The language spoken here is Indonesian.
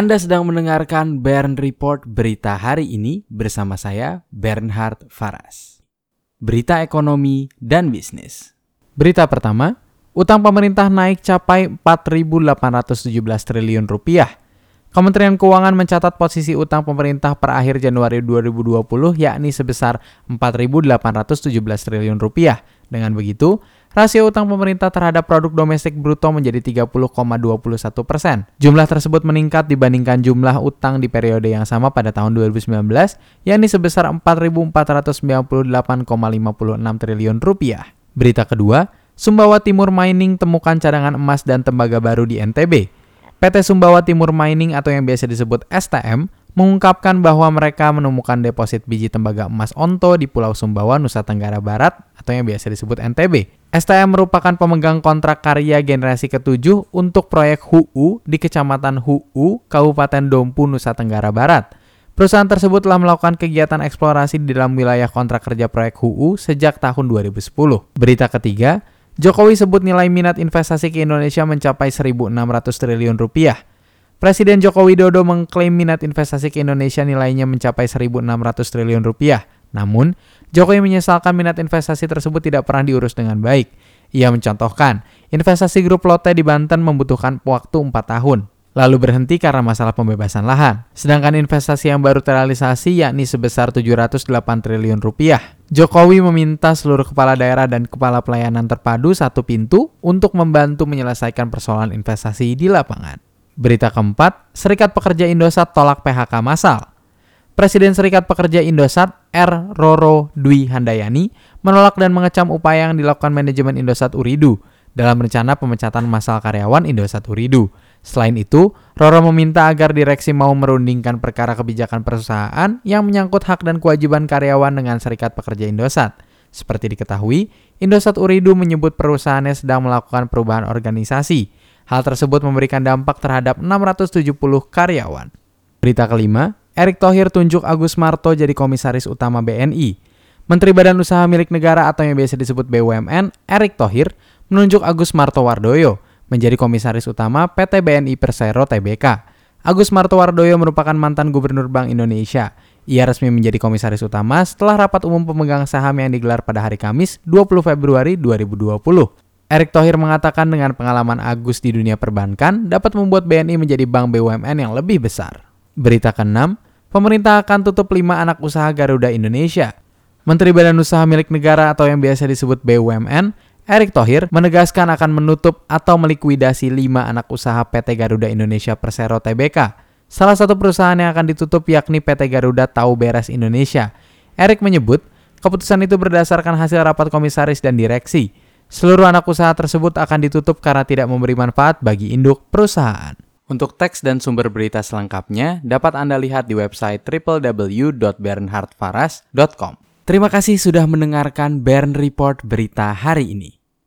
Anda sedang mendengarkan Bern Report berita hari ini bersama saya Bernhard Faras. Berita ekonomi dan bisnis. Berita pertama, utang pemerintah naik capai 4.817 triliun rupiah. Kementerian Keuangan mencatat posisi utang pemerintah per akhir Januari 2020 yakni sebesar 4.817 triliun rupiah. Dengan begitu, rasio utang pemerintah terhadap produk domestik bruto menjadi 30,21 persen. Jumlah tersebut meningkat dibandingkan jumlah utang di periode yang sama pada tahun 2019, yakni sebesar 4.498,56 triliun rupiah. Berita kedua, Sumbawa Timur Mining temukan cadangan emas dan tembaga baru di NTB. PT Sumbawa Timur Mining atau yang biasa disebut STM mengungkapkan bahwa mereka menemukan deposit biji tembaga emas Onto di Pulau Sumbawa, Nusa Tenggara Barat atau yang biasa disebut NTB. STM merupakan pemegang kontrak karya generasi ketujuh untuk proyek HUU di Kecamatan HUU, Kabupaten Dompu, Nusa Tenggara Barat. Perusahaan tersebut telah melakukan kegiatan eksplorasi di dalam wilayah kontrak kerja proyek HUU sejak tahun 2010. Berita ketiga, Jokowi sebut nilai minat investasi ke Indonesia mencapai 1.600 triliun rupiah. Presiden Joko Widodo mengklaim minat investasi ke Indonesia nilainya mencapai 1.600 triliun rupiah. Namun, Jokowi menyesalkan minat investasi tersebut tidak pernah diurus dengan baik. Ia mencontohkan, investasi grup Lotte di Banten membutuhkan waktu 4 tahun, lalu berhenti karena masalah pembebasan lahan. Sedangkan investasi yang baru terrealisasi yakni sebesar 708 triliun rupiah. Jokowi meminta seluruh kepala daerah dan kepala pelayanan terpadu satu pintu untuk membantu menyelesaikan persoalan investasi di lapangan. Berita keempat, Serikat Pekerja Indosat tolak PHK massal. Presiden Serikat Pekerja Indosat R. Roro Dwi Handayani menolak dan mengecam upaya yang dilakukan manajemen Indosat Uridu dalam rencana pemecatan massal karyawan Indosat Uridu. Selain itu, Roro meminta agar direksi mau merundingkan perkara kebijakan perusahaan yang menyangkut hak dan kewajiban karyawan dengan Serikat Pekerja Indosat. Seperti diketahui, Indosat Uridu menyebut perusahaannya sedang melakukan perubahan organisasi Hal tersebut memberikan dampak terhadap 670 karyawan. Berita kelima, Erick Thohir tunjuk Agus Marto jadi komisaris utama BNI. Menteri Badan Usaha Milik Negara atau yang biasa disebut BUMN, Erick Thohir, menunjuk Agus Martowardoyo menjadi komisaris utama PT BNI Persero Tbk. Agus Martowardoyo merupakan mantan gubernur Bank Indonesia. Ia resmi menjadi komisaris utama setelah rapat umum pemegang saham yang digelar pada hari Kamis 20 Februari 2020. Erick Thohir mengatakan dengan pengalaman Agus di dunia perbankan dapat membuat BNI menjadi bank BUMN yang lebih besar. Berita ke-6, pemerintah akan tutup 5 anak usaha Garuda Indonesia. Menteri Badan Usaha Milik Negara atau yang biasa disebut BUMN, Erick Thohir menegaskan akan menutup atau melikuidasi 5 anak usaha PT Garuda Indonesia Persero Tbk. Salah satu perusahaan yang akan ditutup yakni PT Garuda Tau Beres Indonesia. Erick menyebut, keputusan itu berdasarkan hasil rapat komisaris dan direksi. Seluruh anak usaha tersebut akan ditutup karena tidak memberi manfaat bagi induk perusahaan. Untuk teks dan sumber berita selengkapnya dapat Anda lihat di website www.bernhardfaras.com. Terima kasih sudah mendengarkan Bern Report berita hari ini.